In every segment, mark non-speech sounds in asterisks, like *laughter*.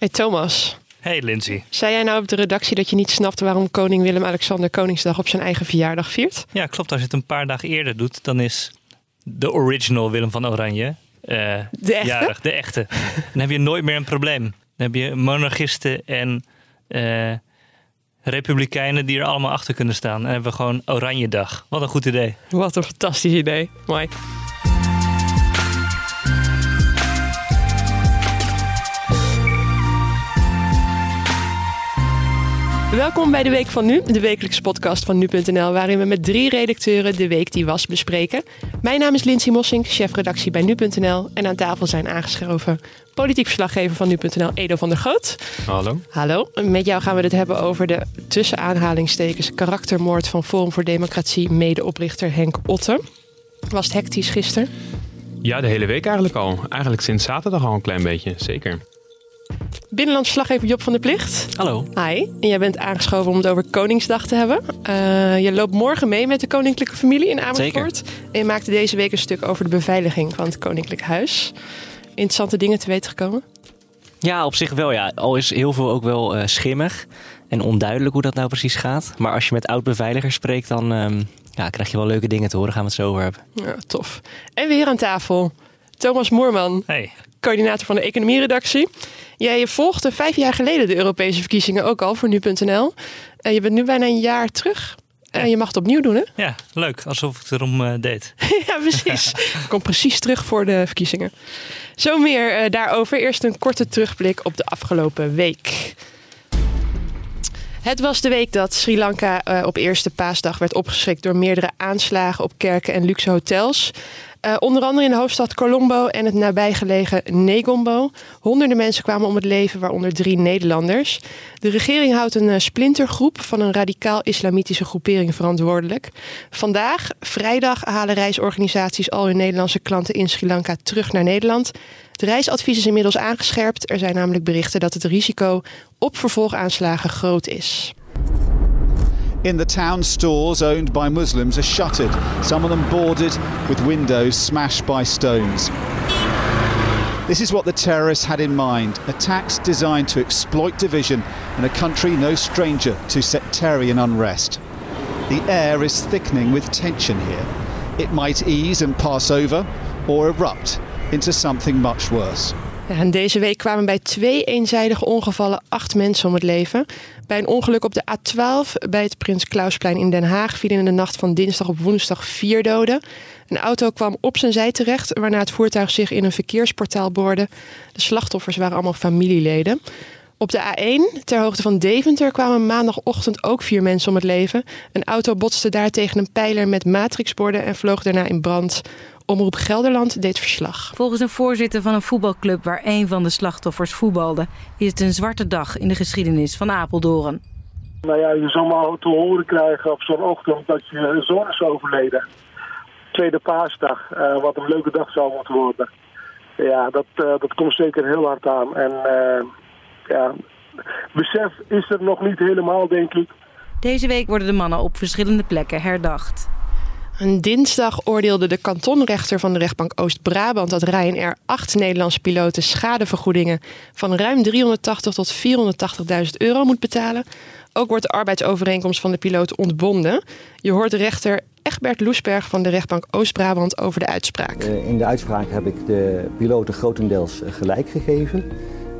Hey Thomas. Hey Lindsay. Zei jij nou op de redactie dat je niet snapt waarom koning Willem-Alexander Koningsdag op zijn eigen verjaardag viert? Ja, klopt. Als je het een paar dagen eerder doet, dan is de original Willem van Oranje uh, de echte? jarig. De echte. dan heb je nooit meer een probleem. Dan heb je monarchisten en uh, republikeinen die er allemaal achter kunnen staan. En hebben we gewoon Oranje Dag. Wat een goed idee. Wat een fantastisch idee. Mooi. Welkom bij de Week van Nu, de wekelijkse podcast van Nu.nl, waarin we met drie redacteuren de week die was bespreken. Mijn naam is Lindsay Mossink, chefredactie bij Nu.nl. En aan tafel zijn aangeschoven politiek verslaggever van Nu.nl, Edo van der Goot. Hallo. Hallo. Met jou gaan we het hebben over de tussen aanhalingstekens karaktermoord van Forum voor Democratie, medeoprichter Henk Otte. Was het hectisch gisteren? Ja, de hele week eigenlijk al. Eigenlijk sinds zaterdag al een klein beetje, zeker. Binnenlands verslaggever Job van der Plicht. Hallo. Hi. En jij bent aangeschoven om het over Koningsdag te hebben. Uh, je loopt morgen mee met de koninklijke familie in Amersfoort. Zeker. En je maakte deze week een stuk over de beveiliging van het Koninklijk Huis. Interessante dingen te weten gekomen? Ja, op zich wel. Ja. Al is heel veel ook wel uh, schimmig en onduidelijk hoe dat nou precies gaat. Maar als je met oud-beveiligers spreekt, dan um, ja, krijg je wel leuke dingen te horen. Gaan we het zo over hebben. Ja, tof. En weer aan tafel. Thomas Moorman. Hey. Coördinator van de economieredactie. Jij volgde vijf jaar geleden de Europese verkiezingen ook al voor nu.nl. En je bent nu bijna een jaar terug. En je mag het opnieuw doen, hè? Ja, leuk. Alsof ik het erom uh, deed. *laughs* ja, precies. Ik kom precies terug voor de verkiezingen. Zo meer uh, daarover. Eerst een korte terugblik op de afgelopen week. Het was de week dat Sri Lanka uh, op eerste paasdag werd opgeschrikt door meerdere aanslagen op kerken en luxe hotels. Uh, onder andere in de hoofdstad Colombo en het nabijgelegen Negombo. Honderden mensen kwamen om het leven, waaronder drie Nederlanders. De regering houdt een uh, splintergroep van een radicaal-islamitische groepering verantwoordelijk. Vandaag, vrijdag, halen reisorganisaties al hun Nederlandse klanten in Sri Lanka terug naar Nederland. Het reisadvies is inmiddels aangescherpt. Er zijn namelijk berichten dat het risico op vervolgaanslagen groot is. In the town, stores owned by Muslims are shuttered, some of them boarded with windows smashed by stones. This is what the terrorists had in mind attacks designed to exploit division in a country no stranger to sectarian unrest. The air is thickening with tension here. It might ease and pass over or erupt into something much worse. En deze week kwamen bij twee eenzijdige ongevallen acht mensen om het leven. Bij een ongeluk op de A12 bij het Prins Klausplein in Den Haag vielen in de nacht van dinsdag op woensdag vier doden. Een auto kwam op zijn zij terecht, waarna het voertuig zich in een verkeersportaal boorde. De slachtoffers waren allemaal familieleden. Op de A1, ter hoogte van Deventer, kwamen maandagochtend ook vier mensen om het leven. Een auto botste daar tegen een pijler met matrixborden en vloog daarna in brand. Omroep Gelderland deed verslag. Volgens een voorzitter van een voetbalclub waar een van de slachtoffers voetbalde, is het een zwarte dag in de geschiedenis van Apeldoorn. Nou ja, je zal maar te horen krijgen op zo'n ochtend dat je zoon is overleden. Tweede paasdag, uh, wat een leuke dag zou moeten worden. Ja, dat, uh, dat komt zeker heel hard aan. En uh, ja, besef is er nog niet helemaal, denk ik. Deze week worden de mannen op verschillende plekken herdacht. Een dinsdag oordeelde de kantonrechter van de rechtbank Oost-Brabant dat Ryanair acht Nederlandse piloten schadevergoedingen van ruim 380 tot 480.000 euro moet betalen. Ook wordt de arbeidsovereenkomst van de piloten ontbonden. Je hoort de rechter Egbert Loesberg van de rechtbank Oost-Brabant over de uitspraak. In de uitspraak heb ik de piloten grotendeels gelijk gegeven.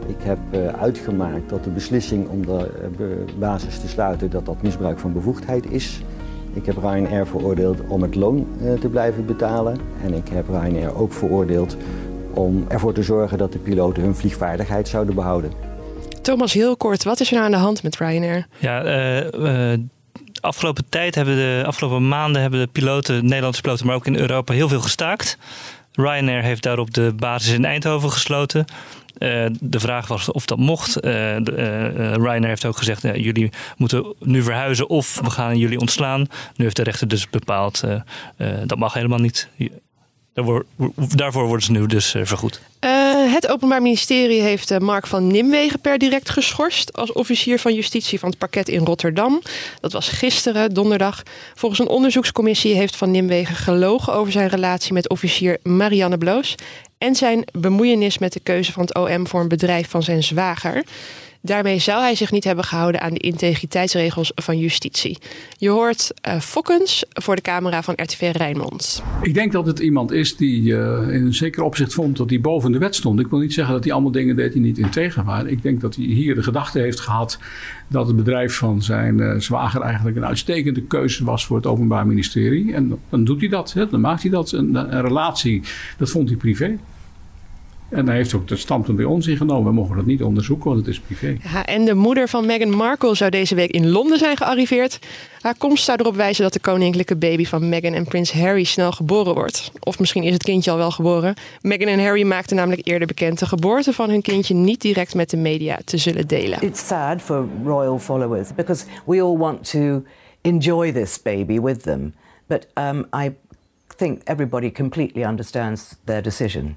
Ik heb uitgemaakt dat de beslissing om de basis te sluiten dat dat misbruik van bevoegdheid is. Ik heb Ryanair veroordeeld om het loon te blijven betalen. En ik heb Ryanair ook veroordeeld om ervoor te zorgen dat de piloten hun vliegvaardigheid zouden behouden. Thomas, heel kort, wat is er nou aan de hand met Ryanair? Ja, uh, uh, afgelopen tijd hebben de afgelopen maanden hebben de piloten, Nederlandse piloten, maar ook in Europa heel veel gestaakt. Ryanair heeft daarop de basis in Eindhoven gesloten. Uh, de vraag was of dat mocht. Uh, heeft ook gezegd: jullie moeten nu verhuizen of we gaan jullie ontslaan. Nu heeft de rechter dus bepaald dat mag helemaal niet. Daarvoor, daarvoor worden ze nu dus vergoed. het Openbaar Ministerie heeft Mark van Nimwegen per direct geschorst als officier van justitie van het parket in Rotterdam. Dat was gisteren, donderdag. Volgens een onderzoekscommissie heeft van Nimwegen gelogen over zijn relatie met officier Marianne Bloos. En zijn bemoeienis met de keuze van het OM voor een bedrijf van zijn zwager. Daarmee zou hij zich niet hebben gehouden aan de integriteitsregels van justitie. Je hoort uh, Fokkens voor de camera van RTV Rijnmond. Ik denk dat het iemand is die uh, in een zeker opzicht vond dat hij boven de wet stond. Ik wil niet zeggen dat hij allemaal dingen deed die niet integer waren. Ik denk dat hij hier de gedachte heeft gehad dat het bedrijf van zijn uh, zwager eigenlijk een uitstekende keuze was voor het Openbaar Ministerie. En dan doet hij dat, hè? dan maakt hij dat. Een, een relatie, dat vond hij privé. En hij heeft ook de standpunt bij ons ingenomen. We mogen dat niet onderzoeken, want het is privé. Ja, en de moeder van Meghan Markle zou deze week in Londen zijn gearriveerd. Haar komst zou erop wijzen dat de koninklijke baby van Meghan en prins Harry snel geboren wordt. Of misschien is het kindje al wel geboren. Meghan en Harry maakten namelijk eerder bekend de geboorte van hun kindje niet direct met de media te zullen delen. It's sad for royal followers because we all want to enjoy this baby with them. But um, I think everybody completely understands their decision.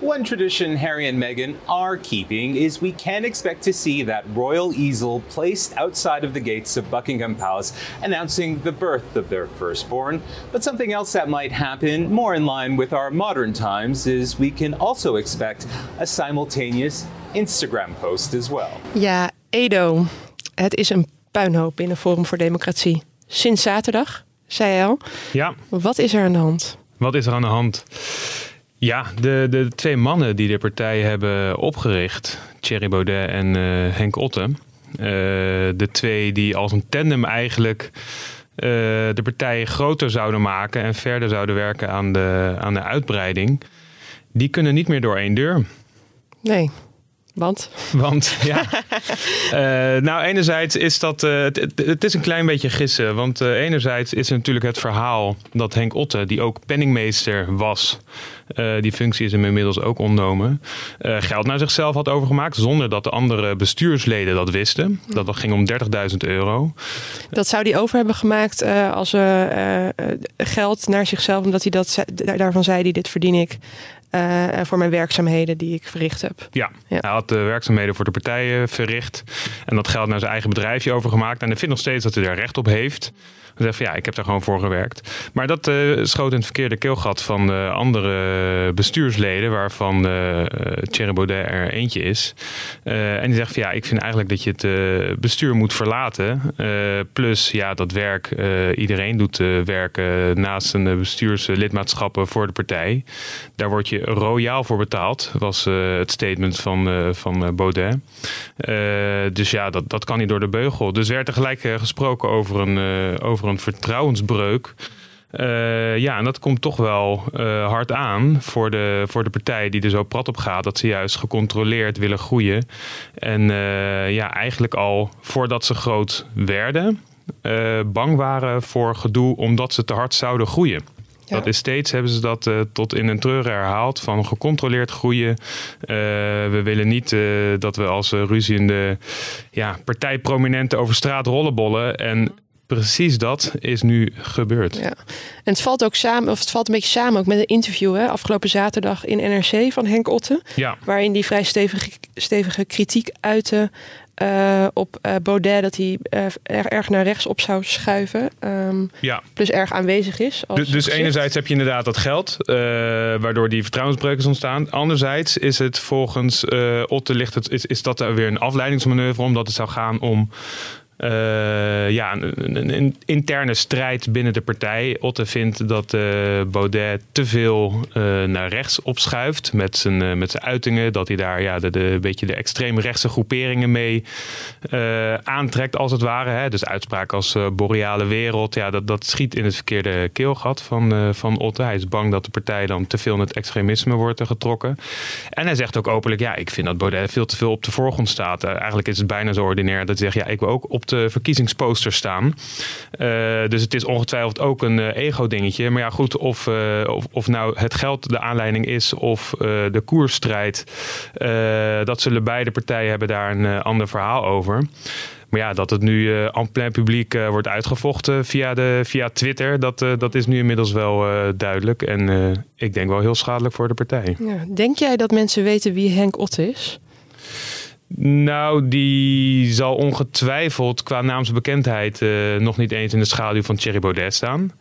One tradition Harry and Meghan are keeping is we can expect to see that royal easel placed outside of the gates of Buckingham Palace announcing the birth of their firstborn. But something else that might happen, more in line with our modern times, is we can also expect a simultaneous Instagram post as well. Ja, Edo. Het is een puinhoop binnen Forum voor Democratie. Sinds zaterdag, zei hij al. Ja. Wat is er aan de hand? Wat is er aan de hand? Ja, de, de twee mannen die de partij hebben opgericht, Thierry Baudet en uh, Henk Otte. Uh, de twee die als een tandem eigenlijk uh, de partij groter zouden maken en verder zouden werken aan de, aan de uitbreiding. Die kunnen niet meer door één deur. Nee. Want? *laughs* Want, ja. uh, *laughs* nou, enerzijds is dat... Uh, het, het, is een klein beetje gissen. Want uh, enerzijds is natuurlijk het verhaal dat Henk Otte... die ook penningmeester was... die functie is hem inmiddels ook ontnomen... geld naar zichzelf had overgemaakt... zonder dat de andere bestuursleden dat wisten. Dat ging om 30.000 euro. Dat zou hij over hebben gemaakt als geld naar zichzelf... omdat hij dat, daarvan zei, die dit verdien ik... Uh, voor mijn werkzaamheden die ik verricht heb. Ja, ja. hij had de werkzaamheden voor de partijen verricht. En dat geld naar zijn eigen bedrijfje overgemaakt. En hij vindt nog steeds dat hij daar recht op heeft. Zegt van ja, ik heb daar gewoon voor gewerkt. Maar dat uh, schoot in het verkeerde keelgat van uh, andere bestuursleden, waarvan uh, Thierry Baudet er eentje is. en die zegt van ja, ik vind eigenlijk dat je het bestuur moet verlaten. plus ja, dat werk, iedereen doet werk naast een bestuurslidmaatschappen voor de partij. Daar word je royaal voor betaald, was het statement van, van Baudet. dus ja, dat, dat kan niet door de beugel. Dus werd er gelijk gesproken over een, over een vertrouwensbreuk. Uh, ja, en dat komt toch wel uh, hard aan voor de, voor de partij die er zo prat op gaat. Dat ze juist gecontroleerd willen groeien. En uh, ja, eigenlijk al voordat ze groot werden, bang waren voor gedoe omdat ze te hard zouden groeien. Ja. Dat is steeds, hebben ze dat uh, tot in een treur herhaald, van gecontroleerd groeien. Uh, we willen niet uh, dat we als ruziende ja, partijprominenten over straat rollenbollen. En Precies dat is nu gebeurd. Ja. En het valt ook samen, of het valt een beetje samen ook met een interview hè, afgelopen zaterdag in NRC van Henk Otte. Ja. Waarin die vrij stevige, stevige kritiek uitte uh, op uh, Baudet dat hij uh, erg, erg, naar rechts op zou schuiven. Um, ja. Plus erg aanwezig is. dus, dus enerzijds heb je inderdaad dat geld, waardoor die vertrouwensbreuken ontstaan. Anderzijds is het volgens Otte ligt het, is, is dat weer een afleidingsmanoeuvre, omdat het zou gaan om uh, ja, een, interne strijd binnen de partij. Otte vindt dat uh, Baudet te veel uh, naar rechts opschuift met zijn, met zijn uitingen. Dat hij daar ja, de, de, een beetje de extreemrechtse groeperingen mee aantrekt, als het ware. Hè. Dus uitspraken als boreale wereld, ja, dat, dat schiet in het verkeerde keelgat van, van Otte. Hij is bang dat de partij dan te veel in het extremisme wordt getrokken. En hij zegt ook openlijk, ja, ik vind dat Baudet veel te veel op de voorgrond staat. eigenlijk is het bijna zo ordinair dat hij zegt, ja, ik wil ook op de verkiezingsposter staan. Uh, dus het is ongetwijfeld ook een uh, ego-dingetje. Maar ja, goed, of, uh, of, of, nou het geld de aanleiding is of de koersstrijd, dat zullen beide partijen hebben daar een ander verhaal over. Maar ja, dat het nu uh, en plein publiek wordt uitgevochten via, de, via Twitter, dat, dat is nu inmiddels wel duidelijk. En ik denk wel heel schadelijk voor de partij. Ja, denk jij dat mensen weten wie Henk Otte is? Nou, die zal ongetwijfeld qua naamsbekendheid uh, nog niet eens in de schaduw van Thierry Baudet staan.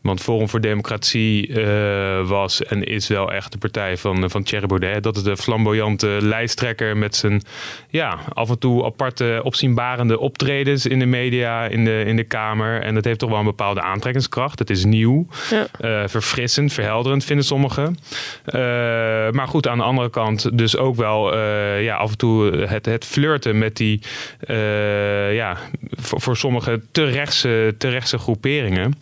Want Forum voor Democratie uh, was en is wel echt de partij van, van Thierry Baudet. Dat is de flamboyante lijsttrekker met zijn ja, af en toe aparte opzienbarende optredens in de media, in de, in de Kamer. En dat heeft toch wel een bepaalde aantrekkingskracht. Het is nieuw, ja. uh, verfrissend, verhelderend vinden sommigen. maar goed, aan de andere kant dus ook wel ja, af en toe het, het flirten met die, uh, ja, voor, sommige te rechtse, te groeperingen.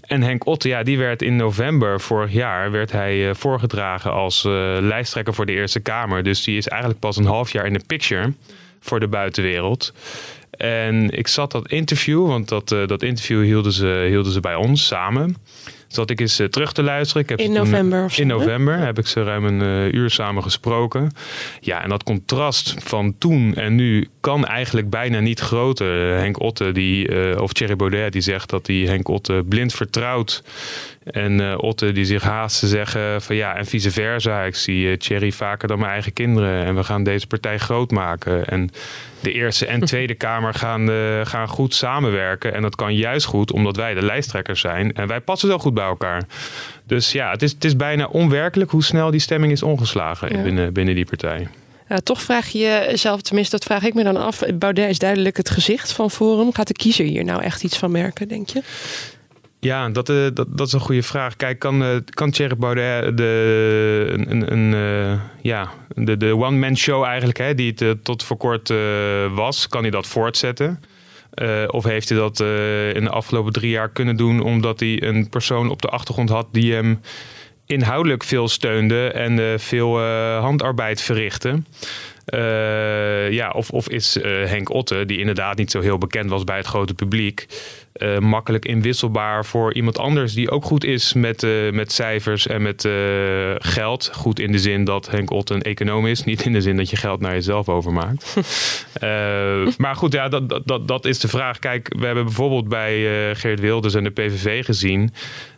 En Henk Otte, ja, die werd in november vorig jaar werd hij uh, voorgedragen als uh, lijsttrekker voor de Eerste Kamer. Dus die is eigenlijk pas een half jaar in de picture voor de buitenwereld. En ik zat dat interview, want dat, dat interview hielden ze, hielden ze bij ons samen zat ik eens uh, terug te luisteren. Ik heb in november of zo? In november heb ik ze ruim een uh, uur samen gesproken. Ja, en dat contrast van toen en nu kan eigenlijk bijna niet groter. Henk Otte, die, uh, of Thierry Baudet, die zegt dat hij Henk Otte blind vertrouwt. En Otte die zich haast te zeggen van ja, en vice versa. Ik zie Thierry vaker dan mijn eigen kinderen. En we gaan deze partij groot maken. En de Eerste en *laughs* Tweede Kamer gaan, uh, gaan goed samenwerken. En dat kan juist goed omdat wij de lijsttrekkers zijn. En wij passen zo goed bij elkaar. Dus ja, het is, het is bijna onwerkelijk hoe snel die stemming is omgeslagen ja. binnen, binnen die partij. Ja, toch vraag je jezelf, tenminste dat vraag ik me dan af. Baudet is duidelijk het gezicht van Forum. Gaat de kiezer hier nou echt iets van merken, denk je? Ja, dat, uh, dat, dat is een goede vraag. Kijk, kan, uh, kan Thierry Baudet de, een, een, ja, de, de one-man show eigenlijk, hè, die het tot voor kort was, kan hij dat voortzetten? of heeft hij dat in de afgelopen drie jaar kunnen doen omdat hij een persoon op de achtergrond had die hem inhoudelijk veel steunde en veel handarbeid verrichtte? Ja, of, of is Henk Otte, die inderdaad niet zo heel bekend was bij het grote publiek, uh, makkelijk inwisselbaar voor iemand anders die ook goed is met, met cijfers en met geld. Goed in de zin dat Henk Otte een econoom is, niet in de zin dat je geld naar jezelf overmaakt. *laughs* maar goed, ja, dat, dat, dat is de vraag. Kijk, we hebben bijvoorbeeld bij Geert Wilders en de PVV gezien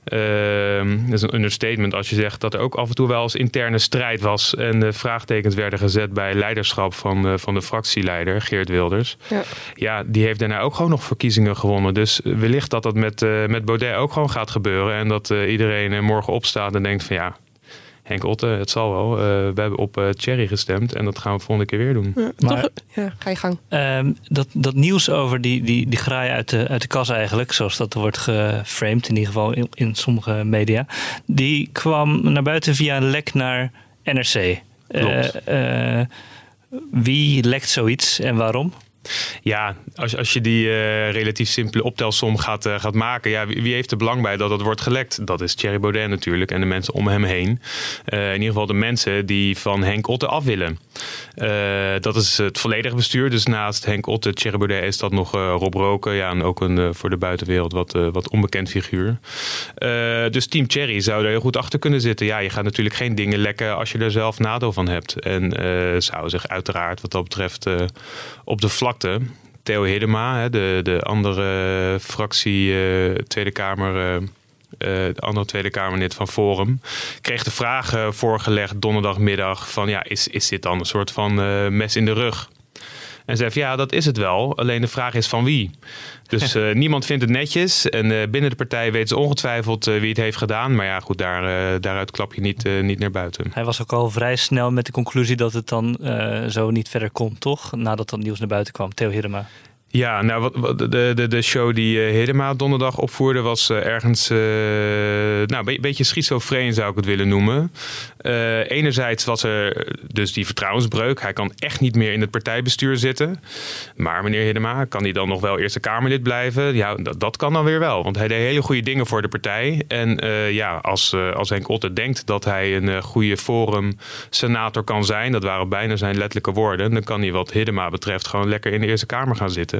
uh, dat is een understatement als je zegt dat er ook af en toe wel eens interne strijd was en vraagtekens werden gezet bij leiderschap van, van de fractieleider Geert Wilders. Ja. ja, die heeft daarna ook gewoon nog verkiezingen gewonnen. Dus wellicht dat dat met, uh, met Baudet ook gewoon gaat gebeuren en dat iedereen morgen opstaat en denkt van ja, Henk Otte, het zal wel. Uh, we hebben op uh, Thierry gestemd en dat gaan we volgende keer weer doen. Ja, maar, ja ga je gang. Um, dat, dat nieuws over die, die, die graai uit de, uit de kas eigenlijk, zoals dat wordt geframed, in ieder geval in, in sommige media, die kwam naar buiten via een lek naar NRC. Uh, wie lekt zoiets en waarom? Ja, als, als je die uh, relatief simpele optelsom gaat, uh, gaat maken, ja, wie, heeft er belang bij dat het wordt gelekt? Dat is Thierry Baudet natuurlijk en de mensen om hem heen. Uh, in ieder geval de mensen die van Henk Otte af willen. dat is het volledige bestuur. Dus naast Henk Otte, Thierry Baudet is dat nog Rob Roken. Ja, en ook een voor de buitenwereld wat, wat onbekend figuur. dus team Thierry zou er heel goed achter kunnen zitten. Ja, je gaat natuurlijk geen dingen lekken als je er zelf nadeel van hebt. En zou zich uiteraard wat dat betreft op de vlak vlakte. Theo Hiddema, de, de andere fractie uh, Tweede Kamer. Uh, de andere Tweede Kamerlid van Forum, kreeg de vraag voorgelegd donderdagmiddag van ja, is, is dit dan een soort van mes in de rug? En zei van ja, dat is het wel. Alleen de vraag is van wie. Dus uh, *laughs* niemand vindt het netjes. En uh, binnen de partij weten ze ongetwijfeld uh, wie het heeft gedaan. Maar ja, goed, daar, daaruit klap je niet, niet naar buiten. Hij was ook al vrij snel met de conclusie dat het dan zo niet verder komt, toch? Nadat dat nieuws naar buiten kwam. Theo Hiddema. Ja, nou, de, de, de show die uh, donderdag opvoerde was uh, ergens uh, nou, een beetje schizofreen zou ik het willen noemen. enerzijds was er dus die vertrouwensbreuk. Hij kan echt niet meer in het partijbestuur zitten. Maar meneer Hiddema, kan hij dan nog wel Eerste Kamerlid blijven? Ja, dat, dat kan dan weer wel. Want hij deed hele goede dingen voor de partij. En ja, als, als Henk Otte denkt dat hij een goede forum-senator kan zijn... dat waren bijna zijn letterlijke woorden... dan kan hij wat Hiddema betreft gewoon lekker in de Eerste Kamer gaan zitten.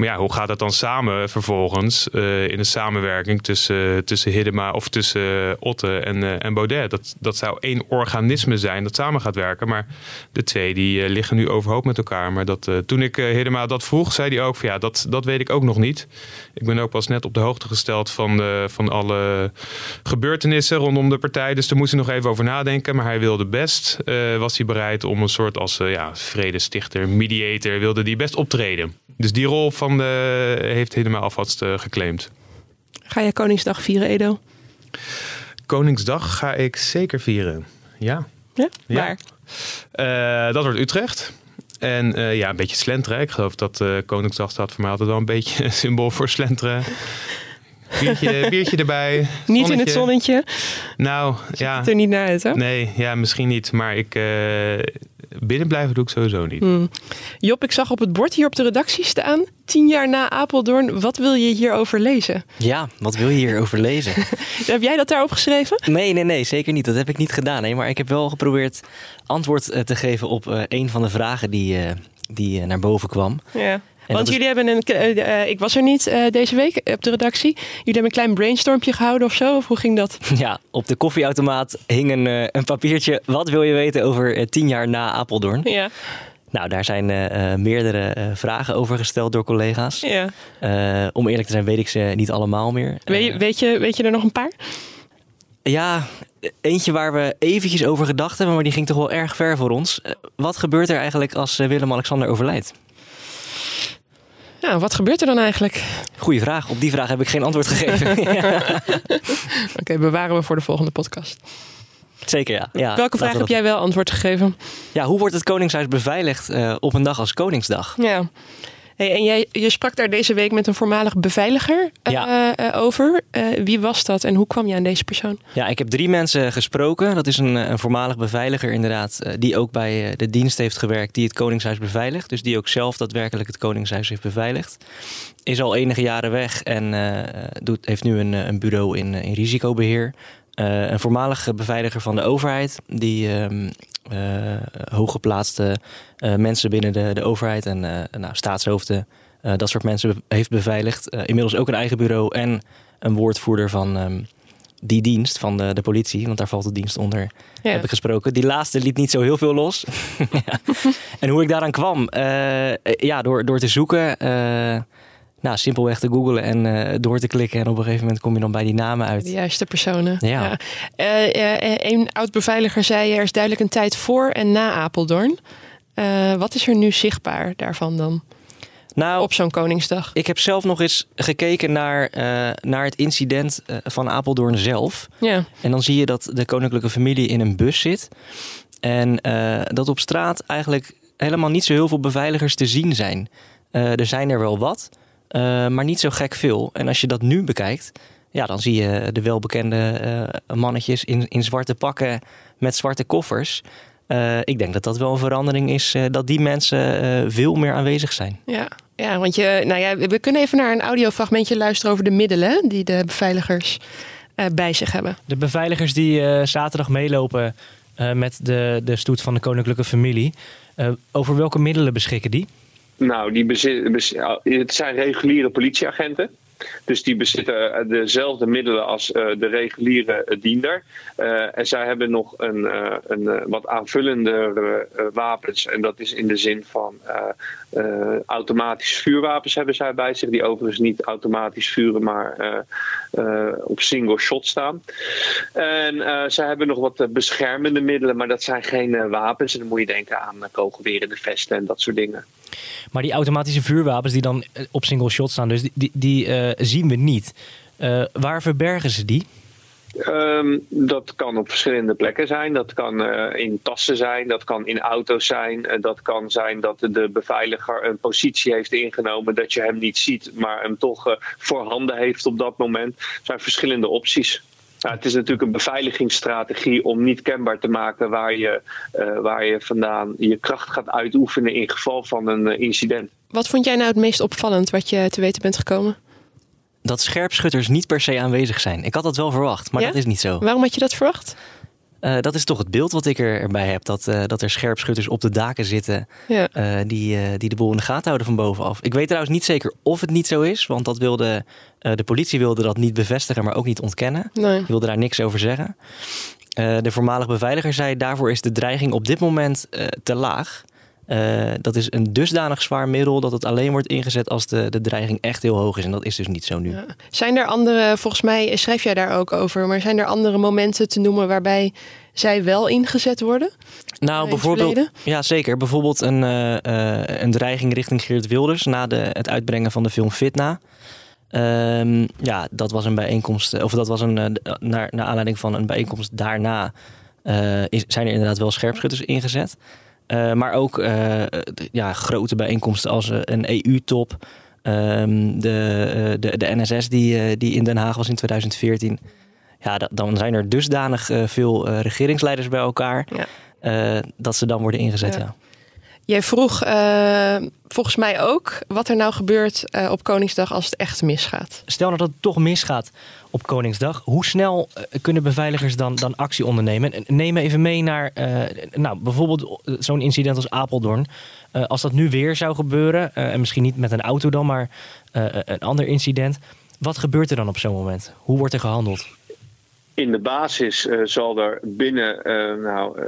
Maar ja, hoe gaat dat dan samen vervolgens uh, in de samenwerking tussen, tussen Hiddema of tussen Otte en, uh, en Baudet? Dat, dat zou één organisme zijn dat samen gaat werken. Maar de twee die uh, liggen nu overhoop met elkaar. Maar dat, toen ik Hiddema dat vroeg, zei hij ook van ja, dat, dat weet ik ook nog niet. Ik ben ook pas net op de hoogte gesteld van, van alle gebeurtenissen rondom de partij. Dus daar moest hij nog even over nadenken. Maar hij wilde best, was hij bereid om een soort als ja, vredestichter, mediator, wilde die best optreden. Dus die rol van heeft helemaal alvast uh, geclaimd. Ga je Koningsdag vieren, Edo? Koningsdag ga ik zeker vieren. Ja. Ja? Waar? Uh, dat wordt Utrecht. En uh, ja, een beetje slenteren. Ik geloof dat Koningsdag staat voor mij altijd wel een beetje *laughs* een symbool voor slenteren. Biertje, *laughs* biertje erbij. Niet in het zonnetje. Nou, Ziet ja. het er niet naar uit, hè? Nee, ja, misschien niet. Maar ik, binnen blijven doe ik sowieso niet. Hmm. Job, ik zag op het bord hier op de redactie staan. Tien jaar na Apeldoorn. Wat wil je hierover lezen? Ja, wat wil je hierover lezen? *laughs* heb jij dat daarop geschreven? Nee, nee, nee, zeker niet. Dat heb ik niet gedaan. Nee. Maar ik heb wel geprobeerd antwoord te geven op uh, een van de vragen die, uh, die uh, naar boven kwam. Ja. Want jullie is... hebben een. Uh, ik was er niet uh, deze week op de redactie. Jullie hebben een klein brainstormpje gehouden of zo? Of hoe ging dat? *laughs* Ja, op de koffieautomaat hing een, uh, een papiertje. Wat wil je weten over tien jaar na Apeldoorn? Ja. Nou, daar zijn meerdere vragen over gesteld door collega's. Ja. om eerlijk te zijn, weet ik ze niet allemaal meer. Weet je, weet, je, weet je er nog een paar? Ja, eentje waar we eventjes over gedacht hebben, maar die ging toch wel erg ver voor ons. wat gebeurt er eigenlijk als Willem-Alexander overlijdt? Nou, wat gebeurt er dan eigenlijk? Goeie vraag. Op die vraag heb ik geen antwoord gegeven. *laughs* Oké, okay, bewaren we voor de volgende podcast. Zeker, ja. ja Welke vraag heb dat... jij wel antwoord gegeven? Ja, hoe wordt het Koningshuis beveiligd uh, op een dag als Koningsdag? Ja. Hey, en jij, je sprak daar deze week met een voormalig beveiliger uh, ja. uh, over. wie was dat en hoe kwam je aan deze persoon? Ja, ik heb drie mensen gesproken. Dat is een, een voormalig beveiliger inderdaad, die ook bij de dienst heeft gewerkt die het Koningshuis beveiligt. Dus die ook zelf daadwerkelijk het Koningshuis heeft beveiligd. Is al enige jaren weg en doet, heeft nu een, een bureau in, in risicobeheer. Uh, een voormalige beveiliger van de overheid, die uh, hooggeplaatste mensen binnen de, de overheid en nou, staatshoofden, dat soort mensen heeft beveiligd. inmiddels ook een eigen bureau en een woordvoerder van um, die dienst, van de, de politie, want daar valt de dienst onder, ja. heb ik gesproken. Die laatste liet niet zo heel veel los. *laughs* ja. En hoe ik daaraan kwam? ja, door, door te zoeken nou, simpelweg te googlen en uh, door te klikken. En op een gegeven moment kom je dan bij die namen uit. De juiste personen. Ja. ja. Uh, een oud-beveiliger zei er is duidelijk een tijd voor en na Apeldoorn. wat is er nu zichtbaar daarvan dan? Nou, op zo'n Koningsdag. Ik heb zelf nog eens gekeken naar, naar het incident van Apeldoorn zelf. Ja. En dan zie je dat de koninklijke familie in een bus zit. En dat op straat eigenlijk helemaal niet zo heel veel beveiligers te zien zijn. er zijn er wel wat. Uh, maar niet zo gek veel. En als je dat nu bekijkt, ja, dan zie je de welbekende uh, mannetjes in, in zwarte pakken met zwarte koffers. Uh, ik denk dat dat wel een verandering is, dat die mensen veel meer aanwezig zijn. Ja, ja want je, nou ja, we kunnen even naar een audiofragmentje luisteren over de middelen die de beveiligers bij zich hebben. De beveiligers die zaterdag meelopen met de, de stoet van de koninklijke familie, over welke middelen beschikken die? Nou, die bezit, het zijn reguliere politieagenten. Dus die bezitten dezelfde middelen als uh, de reguliere diender. Uh, en zij hebben nog een, uh, een wat aanvullende wapens. En dat is in de zin van automatische vuurwapens hebben zij bij zich. Die overigens niet automatisch vuren, maar op single shot staan. En zij hebben nog wat beschermende middelen, maar dat zijn geen wapens. En dan moet je denken aan kogelweren, de vesten en dat soort dingen. Maar die automatische vuurwapens die dan op single shot staan, dus die, die, die uh, zien we niet. Uh, waar verbergen ze die? Um, dat kan op verschillende plekken zijn. Dat kan in tassen zijn, dat kan in auto's zijn. Dat kan zijn dat de beveiliger een positie heeft ingenomen dat je hem niet ziet, maar hem toch uh, voorhanden heeft op dat moment. Er zijn verschillende opties. Ja, het is natuurlijk een beveiligingsstrategie om niet kenbaar te maken waar je, uh, waar je vandaan je kracht gaat uitoefenen in geval van een uh, incident. Wat vond jij nou het meest opvallend wat je te weten bent gekomen? Dat scherpschutters niet per se aanwezig zijn. Ik had dat wel verwacht, maar ja? dat is niet zo. Waarom had je dat verwacht? Uh, dat is toch het beeld wat ik er, erbij heb. Dat, uh, dat er scherpschutters op de daken zitten Ja. uh, die, die de boel in de gaten houden van bovenaf. Ik weet trouwens niet zeker of het niet zo is. Want dat wilde, de politie wilde dat niet bevestigen, maar ook niet ontkennen. Nee. Die wilde daar niks over zeggen. de voormalig beveiliger zei daarvoor is de dreiging op dit moment te laag. Uh, dat is een dusdanig zwaar middel dat het alleen wordt ingezet als de, de dreiging echt heel hoog is. En dat is dus niet zo nu. Ja. Zijn er andere, volgens mij schrijf jij daar ook over, maar zijn er andere momenten te noemen waarbij zij wel ingezet worden? Nou, bijvoorbeeld, ja zeker. Bijvoorbeeld een, uh, uh, een dreiging richting Geert Wilders na de, het uitbrengen van de film Fitna. Um, ja, dat was een bijeenkomst, of dat was een, naar, naar aanleiding van een bijeenkomst daarna is, zijn er inderdaad wel scherpschutters ingezet. Uh, maar ook uh, ja, grote bijeenkomsten als een EU-top. Um, de, de, de NSS die, die in Den Haag was in 2014. Ja, dan zijn er dusdanig veel regeringsleiders bij elkaar. Ja. dat ze dan worden ingezet. Ja. Jij vroeg uh, volgens mij ook wat er nou gebeurt uh, op Koningsdag als het echt misgaat. Stel nou dat het toch misgaat op Koningsdag. Hoe snel uh, kunnen beveiligers dan, dan actie ondernemen? Neem even mee naar nou, bijvoorbeeld zo'n incident als Apeldoorn. als dat nu weer zou gebeuren, en misschien niet met een auto dan, maar een ander incident. Wat gebeurt er dan op zo'n moment? Hoe wordt er gehandeld? In de basis zal er binnen, nou,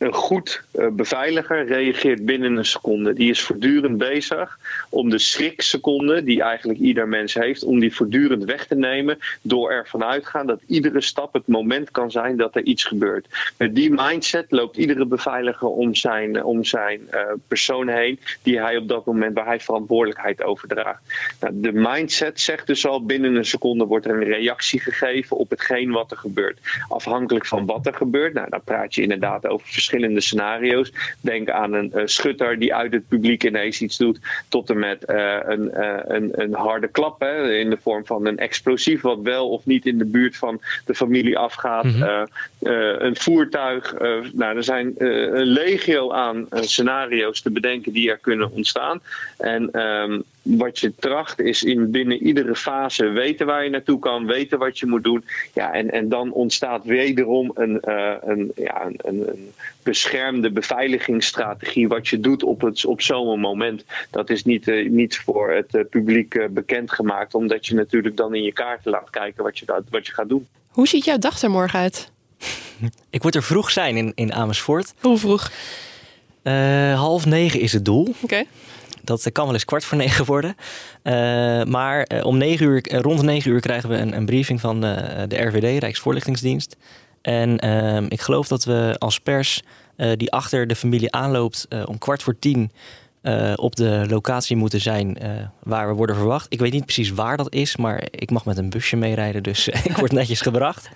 een goed beveiliger reageert binnen een seconde. Die is voortdurend bezig om de schrikseconde die eigenlijk ieder mens heeft, om die voortdurend weg te nemen door ervan uitgaan dat iedere stap het moment kan zijn dat er iets gebeurt. Met die mindset loopt iedere beveiliger om zijn, om zijn uh, persoon heen die hij op dat moment waar hij verantwoordelijkheid overdraagt. Nou, de mindset zegt dus al binnen een seconde wordt er een reactie gegeven op hetgeen wat er gebeurt. Afhankelijk van wat er gebeurt, nou, dan praat je inderdaad over verschillende scenario's. Denk aan een uh, schutter die uit het publiek ineens iets doet, tot en met uh, een, uh, een, een, harde klap hè, in de vorm van een explosief, wat wel of niet in de buurt van de familie afgaat. Mm -hmm. Een voertuig. nou, er zijn een legio aan scenario's te bedenken die er kunnen ontstaan. En um, wat je tracht is in binnen iedere fase weten waar je naartoe kan, weten wat je moet doen. Ja, en, en dan ontstaat wederom een, een, ja, een, een beschermde beveiligingsstrategie. Wat je doet op, het, op zo'n moment. Dat is niet, niet voor het publiek bekendgemaakt, omdat je natuurlijk dan in je kaarten laat kijken wat je, wat je gaat doen. Hoe ziet jouw dag er morgen uit? *laughs* Ik moet er vroeg zijn in, in Amersfoort. Hoe vroeg? half negen is het doel. Oké. Okay. Dat kan wel eens kwart voor *laughs* negen worden. Uh, maar om negen uur, rond negen uur krijgen we een, een briefing van de RVD, Rijksvoorlichtingsdienst. En ehm, ik geloof dat we als pers die achter de familie aanloopt om kwart voor tien op de locatie moeten zijn waar we worden verwacht. Ik weet niet precies waar dat is, maar ik mag met een busje meerijden, dus *laughs* ik word netjes gebracht.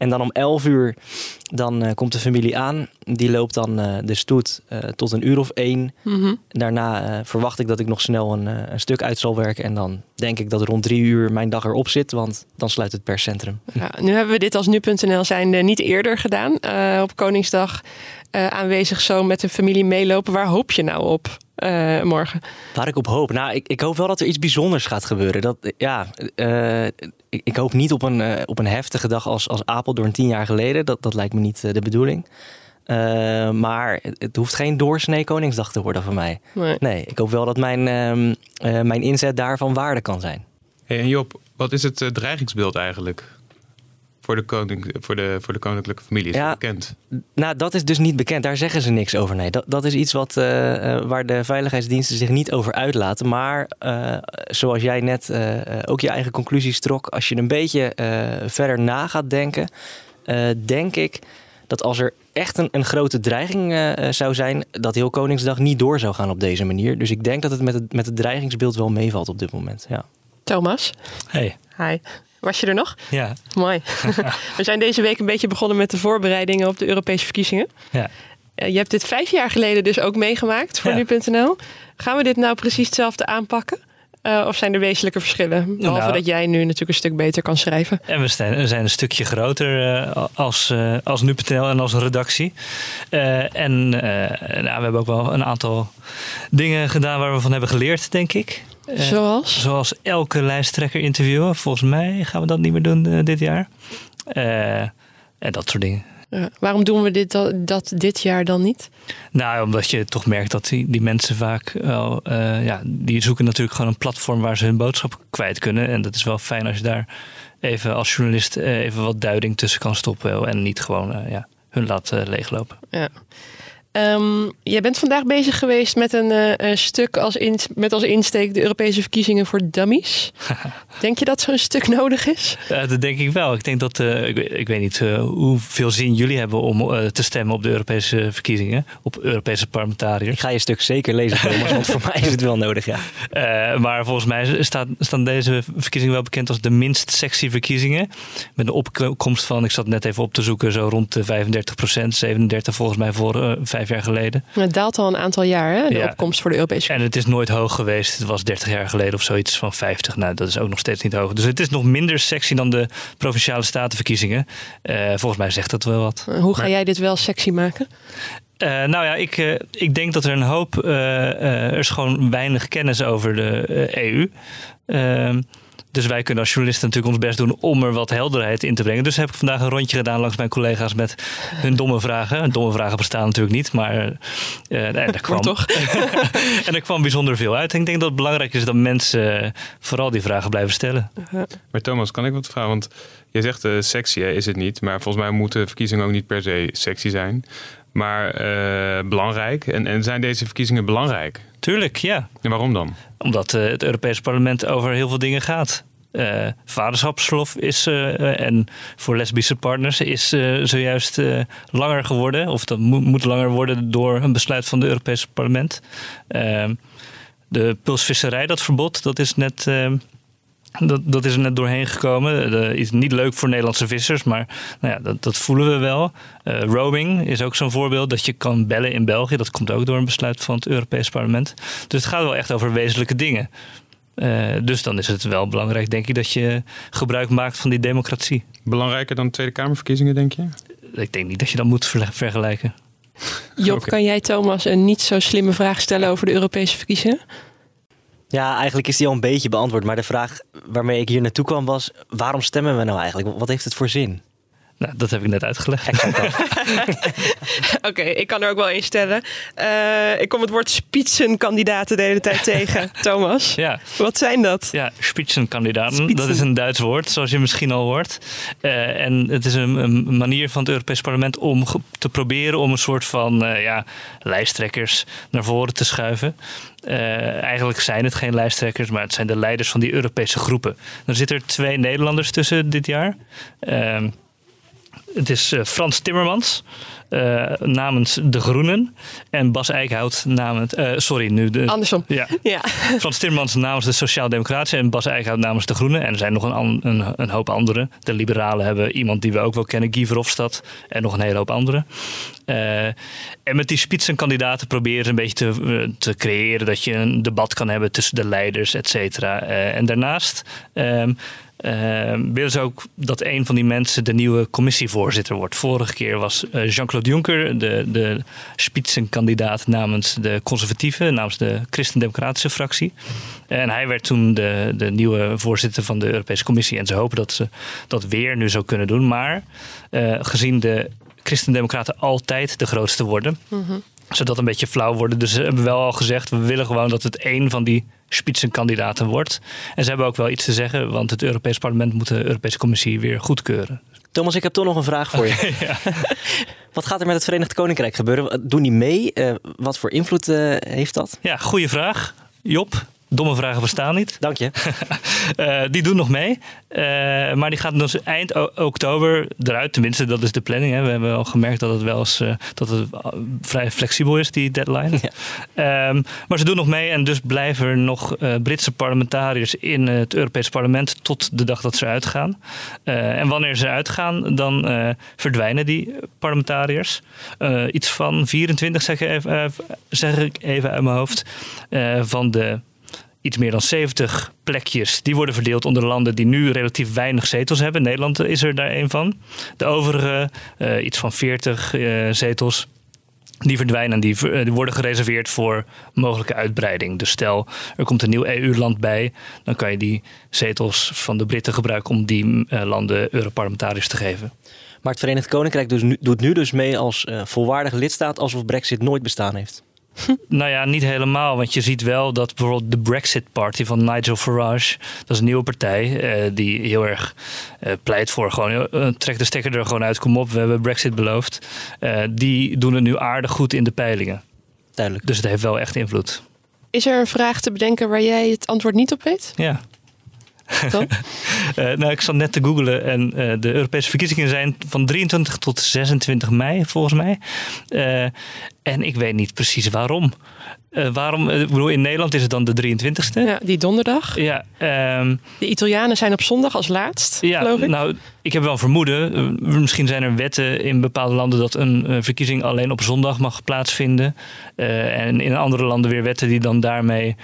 En dan om 11 uur dan uh, komt de familie aan. Die loopt dan uh, de stoet uh, tot een uur of één. Mhm. Mm -hmm. Daarna verwacht ik dat ik nog snel een, een, stuk uit zal werken. En dan denk ik dat rond drie uur mijn dag erop zit. Want dan sluit het perscentrum. Ja, nu hebben we dit als nu.nl zijnde niet eerder gedaan. op Koningsdag aanwezig zo met de familie meelopen. Waar hoop je nou op? Uh, morgen? Waar ik op hoop? Nou, ik, ik, hoop wel dat er iets bijzonders gaat gebeuren. Dat, ja, uh, ik, ik, hoop niet op een, uh, op een heftige dag als, als Apeldoorn tien jaar geleden. Dat, dat lijkt me niet de bedoeling. maar het, het, hoeft geen doorsnee Koningsdag te worden voor mij. Nee, nee ik hoop wel dat mijn, mijn inzet daarvan waarde kan zijn. Hey, en Job, wat is het dreigingsbeeld eigenlijk? Voor de, koning, voor, de, voor de koninklijke familie is ja, bekend? Nou, dat is dus niet bekend. Daar zeggen ze niks over. Nee, dat, dat is iets wat, uh, waar de veiligheidsdiensten zich niet over uitlaten. Maar uh, zoals jij net uh, ook je eigen conclusies trok, als je een beetje verder na gaat denken, denk ik dat als er echt een, een grote dreiging zou zijn, dat heel Koningsdag niet door zou gaan op deze manier. Dus ik denk dat het met het, met het dreigingsbeeld wel meevalt op dit moment. Ja. Thomas. Hey. Hi. Was je er nog? Ja. Mooi. *laughs* We zijn deze week een beetje begonnen met de voorbereidingen op de Europese verkiezingen. Ja. Je hebt dit vijf jaar geleden dus ook meegemaakt voor ja. nu.nl. Gaan we dit nou precies hetzelfde aanpakken? Uh, of zijn er wezenlijke verschillen? Behalve nou, dat jij nu natuurlijk een stuk beter kan schrijven. En we zijn, we zijn een stukje groter uh, als, uh, als nu.nl en als redactie. en nou, we hebben ook wel een aantal dingen gedaan waar we van hebben geleerd, denk ik. Zoals? Zoals elke lijsttrekker interviewen. Volgens mij gaan we dat niet meer doen dit jaar. En dat soort dingen. Waarom doen we dit, dat, dat dit jaar dan niet? Nou, omdat je toch merkt dat die, die mensen vaak wel, eh, ja, die zoeken natuurlijk gewoon een platform waar ze hun boodschap kwijt kunnen. En dat is wel fijn als je daar even als journalist eh, even wat duiding tussen kan stoppen en niet gewoon eh, ja, hun laat leeglopen. Ja. Um, jij bent vandaag bezig geweest met een uh, stuk als in, met als insteek de Europese verkiezingen voor dummies. *laughs* denk je dat zo'n stuk nodig is? Uh, dat denk ik wel. Ik denk dat, uh, ik, ik, weet niet hoeveel zin jullie hebben om te stemmen op de Europese verkiezingen, op Europese parlementariërs. Ik ga je stuk zeker lezen, *laughs* Thomas, want voor mij is het wel nodig, ja. maar volgens mij staat, staan deze verkiezingen wel bekend als de minst sexy verkiezingen. Met een opkomst van, ik zat net even op te zoeken, zo rond de 35 procent, 37 volgens mij voor vijf jaar geleden. Het daalt al een aantal jaar, hè, de opkomst voor de Europese En het is nooit hoog geweest. Het was 30 jaar geleden of zoiets van 50. Nou, dat is ook nog steeds niet hoog. Dus het is nog minder sexy dan de provinciale statenverkiezingen. Uh, volgens mij zegt dat wel wat. Hoe ga jij dit wel sexy maken? Uh, nou ja, ik, uh, ik denk dat er een hoop. er is gewoon weinig kennis over de EU. Dus wij kunnen als journalisten natuurlijk ons best doen om er wat helderheid in te brengen. Dus heb ik vandaag een rondje gedaan langs mijn collega's met hun domme vragen. Domme vragen bestaan natuurlijk niet, maar uh, nee, daar *laughs* kwam toch. *laughs* en er kwam bijzonder veel uit. En ik denk dat het belangrijk is dat mensen uh, vooral die vragen blijven stellen. Maar Thomas, kan ik wat vragen? Want je zegt uh, sexy hè, is het niet, maar volgens mij moeten verkiezingen ook niet per se sexy zijn. Maar belangrijk. En, en zijn deze verkiezingen belangrijk? Tuurlijk, ja. En waarom dan? Omdat uh, het Europese parlement over heel veel dingen gaat. Uh, vaderschapsverlof is, uh, en voor lesbische partners is zojuist langer geworden. Of dat moet, moet, langer worden door een besluit van het Europese parlement. De pulsvisserij, dat verbod, dat is net dat, dat is er net doorheen gekomen. Dat is niet leuk voor Nederlandse vissers, maar nou ja, dat, dat voelen we wel. Uh, roaming is ook zo'n voorbeeld dat je kan bellen in België. Dat komt ook door een besluit van het Europees Parlement. Dus het gaat wel echt over wezenlijke dingen. Uh, dus dan is het wel belangrijk, denk ik, dat je gebruik maakt van die democratie. Belangrijker dan de Tweede Kamerverkiezingen, denk je? Ik denk niet dat je dat moet vergelijken. Job, okay. kan jij Thomas een niet zo slimme vraag stellen over de Europese verkiezingen? Ja, eigenlijk is die al een beetje beantwoord. Maar de vraag waarmee ik hier naartoe kwam was: waarom stemmen we nou eigenlijk? Wat heeft het voor zin? Nou, dat heb ik net uitgelegd. *laughs* Oké, okay, ik kan er ook wel één stellen. Uh, ik kom het woord spitsenkandidaten de hele tijd tegen, *laughs* Thomas. Ja. Wat zijn dat? Ja, spitsenkandidaten. Spitsen. Dat is een Duits woord, zoals je misschien al hoort. Uh, en het is een, een, manier van het Europees Parlement om te proberen om een soort van uh, ja, lijsttrekkers naar voren te schuiven. Uh, eigenlijk zijn het geen lijsttrekkers, maar het zijn de leiders van die Europese groepen. Er zitten er twee Nederlanders tussen dit jaar. Uh, het is uh, Frans Timmermans uh, namens De Groenen en Bas Eickhout namens... Uh, sorry, nu... De, Andersom. Ja. ja. Frans Timmermans namens de Sociaal-Democraten en Bas Eickhout namens De Groenen. En er zijn nog een, een, een, hoop anderen. De Liberalen hebben iemand die we ook wel kennen, Guy Verhofstadt. En nog een hele hoop anderen. Uh, en met die spitsenkandidaten proberen ze een beetje te, te creëren... dat je een debat kan hebben tussen de leiders, et cetera. en daarnaast... Um, uh, willen ze ook dat een van die mensen de nieuwe commissievoorzitter wordt. Vorige keer was uh, Jean-Claude Juncker de, de spitsenkandidaat namens de conservatieven, namens de christendemocratische fractie. En hij werd toen de, de nieuwe voorzitter van de Europese Commissie. En ze hopen dat ze dat weer nu zou kunnen doen. Maar uh, gezien de christendemocraten altijd de grootste worden, mm -hmm. zodat een beetje flauw worden. Dus ze hebben wel al gezegd, we willen gewoon dat het één van die spitsenkandidaten wordt. En ze hebben ook wel iets te zeggen, want het Europees Parlement moet de Europese Commissie weer goedkeuren. Thomas, ik heb toch nog een vraag voor je. Ja. *laughs* Wat gaat er met het Verenigd Koninkrijk gebeuren? Doen die mee? Uh, wat voor invloed uh, heeft dat? Ja, goede vraag. Job, Domme vragen bestaan niet. Dank je. uh, *laughs* die doen nog mee. Uh, maar die gaat dus eind oktober eruit. Tenminste, dat is de planning. Hè. We hebben al gemerkt dat het wel eens uh, dat het vrij flexibel is, die deadline. *laughs* Ja. Um, maar ze doen nog mee en dus blijven er nog Britse parlementariërs in het Europees parlement tot de dag dat ze uitgaan. en wanneer ze uitgaan, dan verdwijnen die parlementariërs. iets van 24, zeg, even, zeg ik even uit mijn hoofd, van de iets meer dan 70 plekjes. Die worden verdeeld onder landen die nu relatief weinig zetels hebben. Nederland is er daar een van. De overige, uh, iets van 40 uh, zetels, die verdwijnen eh, die worden gereserveerd voor mogelijke uitbreiding. Dus stel, er komt een nieuw EU-land bij, dan kan je die zetels van de Britten gebruiken om die eh, landen Europarlementariërs te geven. Maar het Verenigd Koninkrijk doet nu dus mee als eh, volwaardige lidstaat alsof Brexit nooit bestaan heeft. *laughs* Nou ja, niet helemaal. Want je ziet wel dat bijvoorbeeld de Brexit Party van Nigel Farage, dat is een nieuwe partij eh, die heel erg eh, pleit voor gewoon, eh, trek de stekker er gewoon uit, kom op, we hebben Brexit beloofd. Eh, die doen het nu aardig goed in de peilingen. Duidelijk. Dus het heeft wel echt invloed. Is er een vraag te bedenken waar jij het antwoord niet op weet? Ja. *laughs* Eh, nou, ik zat net te googlen en eh, de Europese verkiezingen zijn van 23 tot 26 mei volgens mij. Eh, en ik weet niet precies waarom. Waarom? ik bedoel, in Nederland is het dan de 23ste. Ja, die donderdag. Ja, ehm, De Italianen zijn op zondag als laatst, ja geloof ik. nou, ik heb wel een vermoeden. Misschien zijn er wetten in bepaalde landen dat een verkiezing alleen op zondag mag plaatsvinden. En in andere landen weer wetten die dan daarmee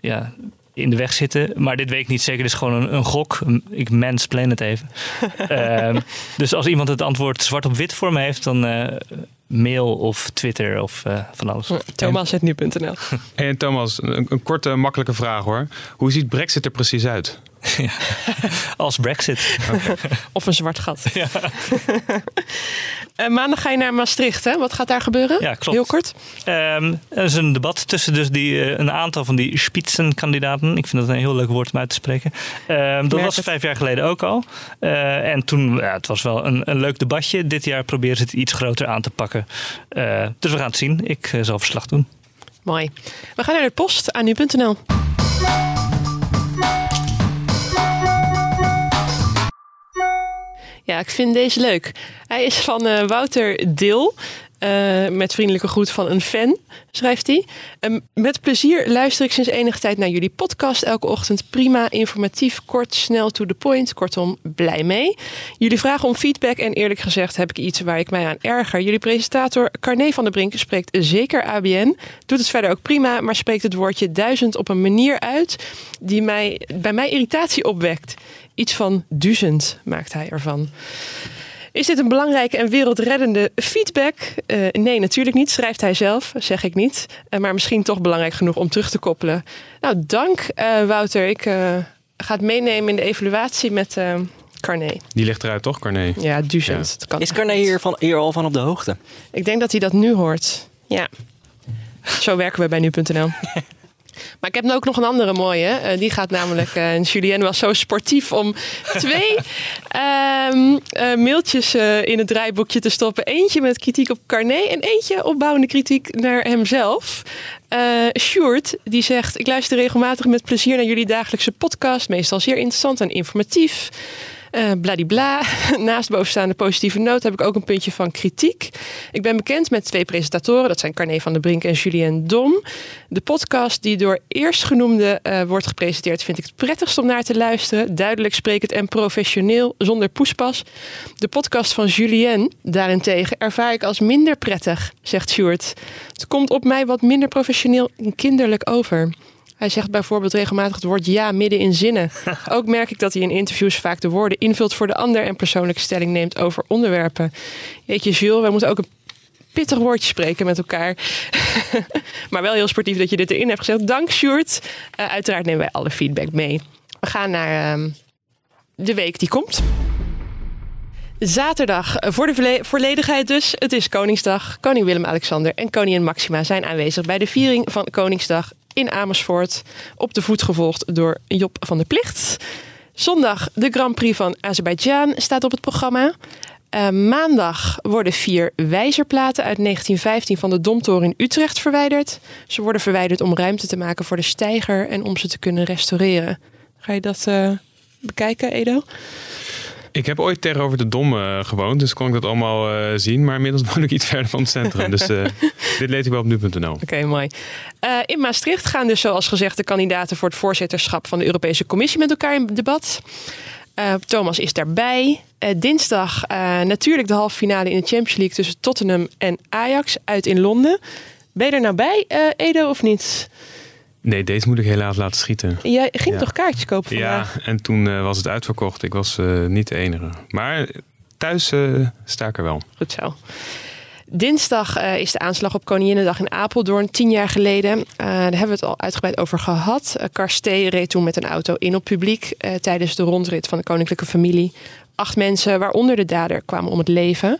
ja, in de weg zitten. Maar dit weet ik niet zeker. Dit is gewoon een, een gok. Ik mansplain het even. *laughs* Ehm, dus als iemand het antwoord zwart op wit voor me heeft, dan eh, mail of Twitter of eh, van alles. Thomas.nu.nl *laughs* En Thomas, een, een korte, makkelijke vraag hoor. Hoe ziet Brexit er precies uit? *laughs* Als Brexit. *laughs* Of een zwart gat. *laughs* Eh, maandag ga je naar Maastricht, hè? Wat gaat daar gebeuren? Ja, klopt. Heel kort. Ehm, er is een debat tussen dus die, eh, een aantal van die spitsenkandidaten. Ik vind dat een heel leuk woord om uit te spreken. Ehm, dat was het. vijf jaar geleden ook al. Eh, en toen, ja, het was wel een, een leuk debatje. Dit jaar proberen ze het iets groter aan te pakken. Dus we gaan het zien. Ik zal verslag doen. Mooi. We gaan naar de post aan nu.nl. Ja, ik vind deze leuk. Hij is van eh, Wouter Dil. Eh, met vriendelijke groet van een fan, schrijft hij. Ehm, met plezier luister ik sinds enige tijd naar jullie podcast. Elke ochtend prima, informatief, kort, snel, to the point. Kortom, blij mee. Jullie vragen om feedback en eerlijk gezegd heb ik iets waar ik mij aan erger. Jullie presentator Carné van der Brink spreekt zeker ABN. Doet het verder ook prima, maar spreekt het woordje duizend op een manier uit die mij, bij mij irritatie opwekt. Iets van duizend maakt hij ervan. Is dit een belangrijke en wereldreddende feedback? Eh, nee, natuurlijk niet, schrijft hij zelf, zeg ik niet. Eh, maar misschien toch belangrijk genoeg om terug te koppelen. Nou, dank eh, Wouter. Ik eh, ga het meenemen in de evaluatie met eh Carné. Die ligt eruit toch, Carné? Ja, kan Is Carné hier, van, hier al van op de hoogte? Ik denk dat hij dat nu hoort. Ja. Zo werken we bij nu.nl. *laughs* Maar ik heb ook nog een andere mooie. Eh, die gaat namelijk. eh, en Julien was zo sportief om twee *laughs* ehm, eh, mailtjes eh, in het draaiboekje te stoppen. Eentje met kritiek op Carné en eentje opbouwende kritiek naar hemzelf. Eh Sjoerd, die zegt: Ik luister regelmatig met plezier naar jullie dagelijkse podcast. Meestal zeer interessant en informatief. Eh bladibla. *laughs* Naast bovenstaande positieve noot heb ik ook een puntje van kritiek. Ik ben bekend met twee presentatoren. Dat zijn Carné van der Brink en Julien Dom. De podcast die door eerstgenoemde eh wordt gepresenteerd... vind ik het prettigst om naar te luisteren. Duidelijk sprekend en professioneel, zonder poespas. De podcast van Julien daarentegen ervaar ik als minder prettig, zegt Sjoerd. Het komt op mij wat minder professioneel en kinderlijk over. Hij zegt bijvoorbeeld regelmatig het woord ja midden in zinnen. *laughs* Ook merk ik dat hij in interviews vaak de woorden invult voor de ander en persoonlijke stelling neemt over onderwerpen. Jeetje, Jules, wij moeten ook een pittig woordje spreken met elkaar. *laughs* maar wel heel sportief dat je dit erin hebt gezegd. Dank, Sjoerd. Eh, uiteraard nemen wij alle feedback mee. We gaan naar ehm, de week die komt. Zaterdag, eh, voor de volledigheid dus. Het is Koningsdag. Koning Willem-Alexander en koningin Maxima zijn aanwezig bij de viering van Koningsdag in Amersfoort. Op de voet gevolgd door Job van der Plicht. Zondag de Grand Prix van Azerbeidzjan staat op het programma. Eh, maandag worden vier wijzerplaten uit 1915 van de Domtoren in Utrecht verwijderd. Ze worden verwijderd om ruimte te maken voor de steiger en om ze te kunnen restaureren. Ga je dat eh, bekijken, Edo? Ik heb ooit tegenover de Dom eh, gewoond, dus kon ik dat allemaal eh, zien. Maar inmiddels *laughs* woon ik iets verder van het centrum. Dus eh, *laughs* dit lees ik wel op nu.nl. Oké, mooi. In Maastricht gaan dus zoals gezegd de kandidaten voor het voorzitterschap van de Europese Commissie met elkaar in debat. Thomas is daarbij. Dinsdag natuurlijk de halve finale in de Champions League tussen Tottenham en Ajax uit in Londen. Ben je er nou bij, Edo, of niet? Nee, deze moet ik helaas laten schieten. Jij ging Ja. toch kaartjes kopen Ja, vandaag? en toen eh, was het uitverkocht. Ik was eh, niet de enige. Maar thuis eh, sta ik er wel. Goed zo. Dinsdag is de aanslag op Koninginnedag in Apeldoorn, tien jaar geleden. Daar hebben we het al uitgebreid over gehad. Karstee reed toen met een auto in op publiek tijdens de rondrit van de koninklijke familie. Acht mensen, waaronder de dader, kwamen om het leven.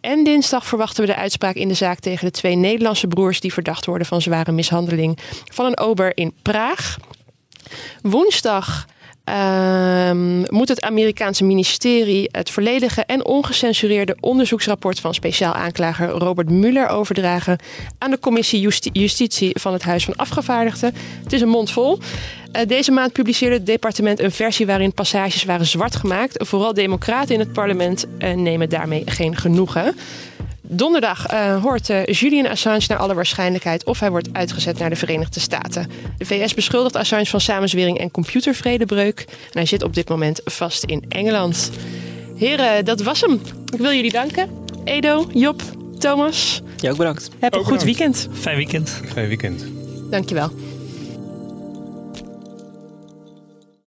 en dinsdag verwachten we de uitspraak in de zaak tegen de twee Nederlandse broers die verdacht worden van zware mishandeling van een ober in Praag. Woensdag Um, moet het Amerikaanse ministerie het volledige en ongecensureerde onderzoeksrapport van speciaal aanklager Robert Mueller overdragen aan de commissie Justitie van het Huis van Afgevaardigden. Het is een mond vol. Uh, deze maand publiceerde het departement een versie waarin passages waren zwart gemaakt. Vooral democraten in het parlement uh, nemen daarmee geen genoegen. Donderdag uh, hoort uh, Julian Assange naar alle waarschijnlijkheid of hij wordt uitgezet naar de Verenigde Staten. De VS beschuldigt Assange van samenzwering en computervredebreuk. En hij zit op dit moment vast in Engeland. Heren, dat was hem. Ik wil jullie danken. Edo, Job, Thomas. Ja, ook bedankt. Heb een goed weekend. Fijn weekend. Fijn weekend. Dankjewel.